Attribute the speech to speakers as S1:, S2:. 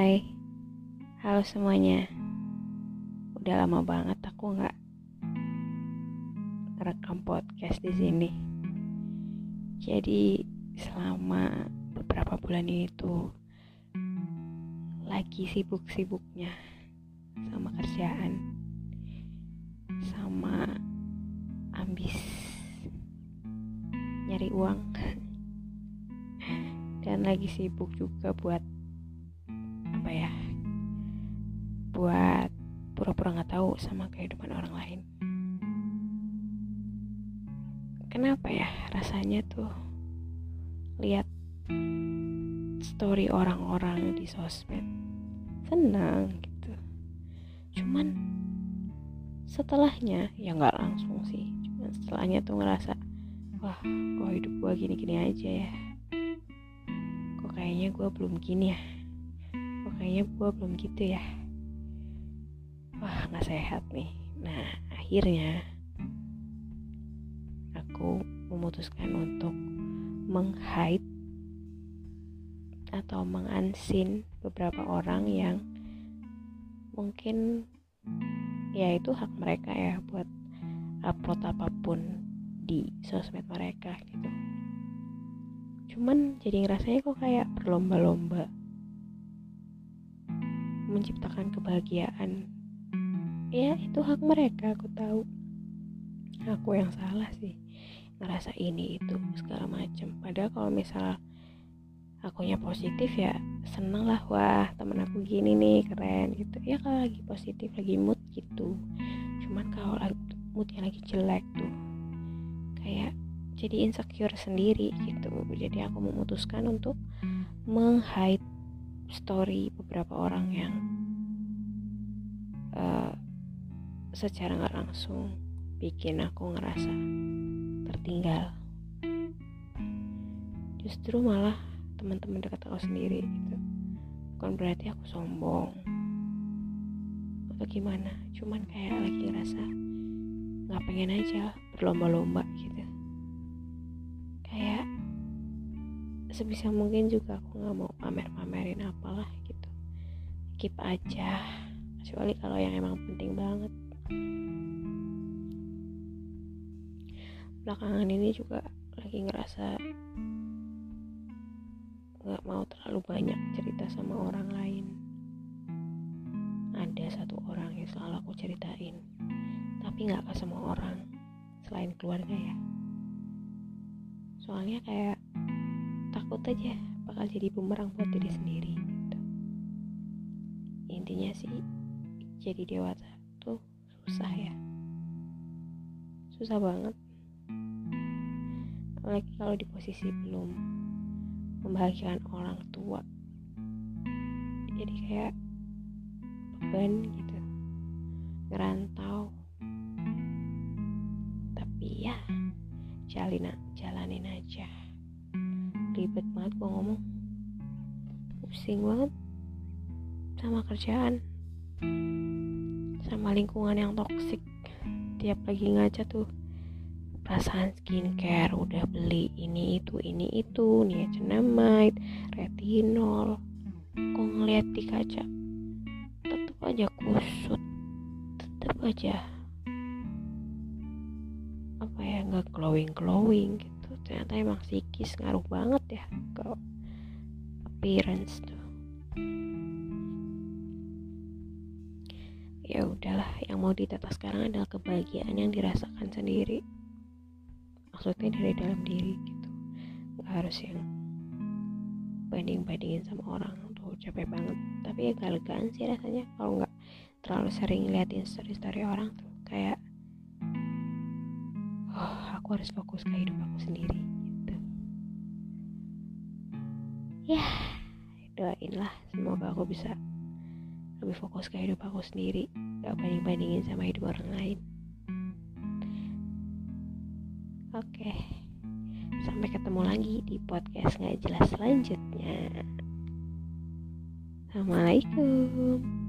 S1: Hai, halo semuanya. Udah lama banget aku nggak rekam podcast di sini. Jadi selama beberapa bulan ini tuh lagi sibuk-sibuknya sama kerjaan, sama ambis nyari uang, dan lagi sibuk juga buat pura-pura nggak tahu sama kehidupan orang lain? Kenapa ya rasanya tuh lihat story orang-orang di sosmed? Senang gitu. Cuman setelahnya ya nggak langsung sih. Cuman setelahnya tuh ngerasa wah kok hidup gua gini-gini aja ya? Kok kayaknya gua belum gini ya? Kayaknya gue belum gitu ya nggak sehat nih. Nah akhirnya aku memutuskan untuk menghide atau mengansin beberapa orang yang mungkin ya itu hak mereka ya buat upload apa pun di sosmed mereka gitu. Cuman jadi ngerasanya kok kayak berlomba-lomba menciptakan kebahagiaan ya itu hak mereka aku tahu. Aku yang salah sih ngerasa ini itu segala macam padahal kalau misal akunya positif ya seneng lah wah temen aku gini nih keren gitu. Ya kalau lagi positif lagi mood gitu. Cuman kalau moodnya lagi jelek tuh kayak jadi insecure sendiri gitu. Jadi aku memutuskan untuk menghide story beberapa orang yang uh, secara nggak langsung bikin aku ngerasa tertinggal. Justru malah teman-teman dekat aku sendiri gitu. Bukan berarti aku sombong atau gimana cuman kayak lagi ngerasa nggak pengen aja berlomba-lomba gitu. Kayak sebisa mungkin juga aku nggak mau pamer-pamerin apalah gitu. Keep aja kecuali kalau yang emang penting banget belakangan ini juga lagi ngerasa nggak mau terlalu banyak cerita sama orang lain ada satu orang yang selalu aku ceritain tapi nggak ke semua orang selain keluarga ya soalnya kayak takut aja bakal jadi bumerang buat diri sendiri gitu. intinya sih jadi dewasa tuh susah ya. Susah banget. Apalagi kalau di posisi belum membahagiakan orang tua. Jadi kayak beban gitu. Ngerantau. Tapi ya jalanin jalanin aja. Ribet banget gue ngomong. Pusing banget sama kerjaan sama lingkungan yang toksik tiap lagi ngaca tuh perasaan skincare udah beli ini itu ini itu niacinamide retinol. Kok ngeliat di kaca? Tetep aja kusut. Tetep aja apa ya nggak glowing glowing gitu. Ternyata emang psikis ngaruh banget ya ke appearance tuh ya udahlah yang mau ditata sekarang adalah kebahagiaan yang dirasakan sendiri. Maksudnya dari dalam diri gitu. Nggak harus yang banding bandingin sama orang tuh capek banget. Tapi ya gak legaan sih rasanya kalau nggak terlalu sering liatin story story orang tuh. Kayak aku harus fokus ke hidup aku sendiri gitu. Ya doain lah semoga aku bisa lebih fokus ke hidup aku sendiri gak banding bandingin sama hidup orang lain. Oke sampai ketemu lagi di podcast nggak jelas selanjutnya. Assalamualaikum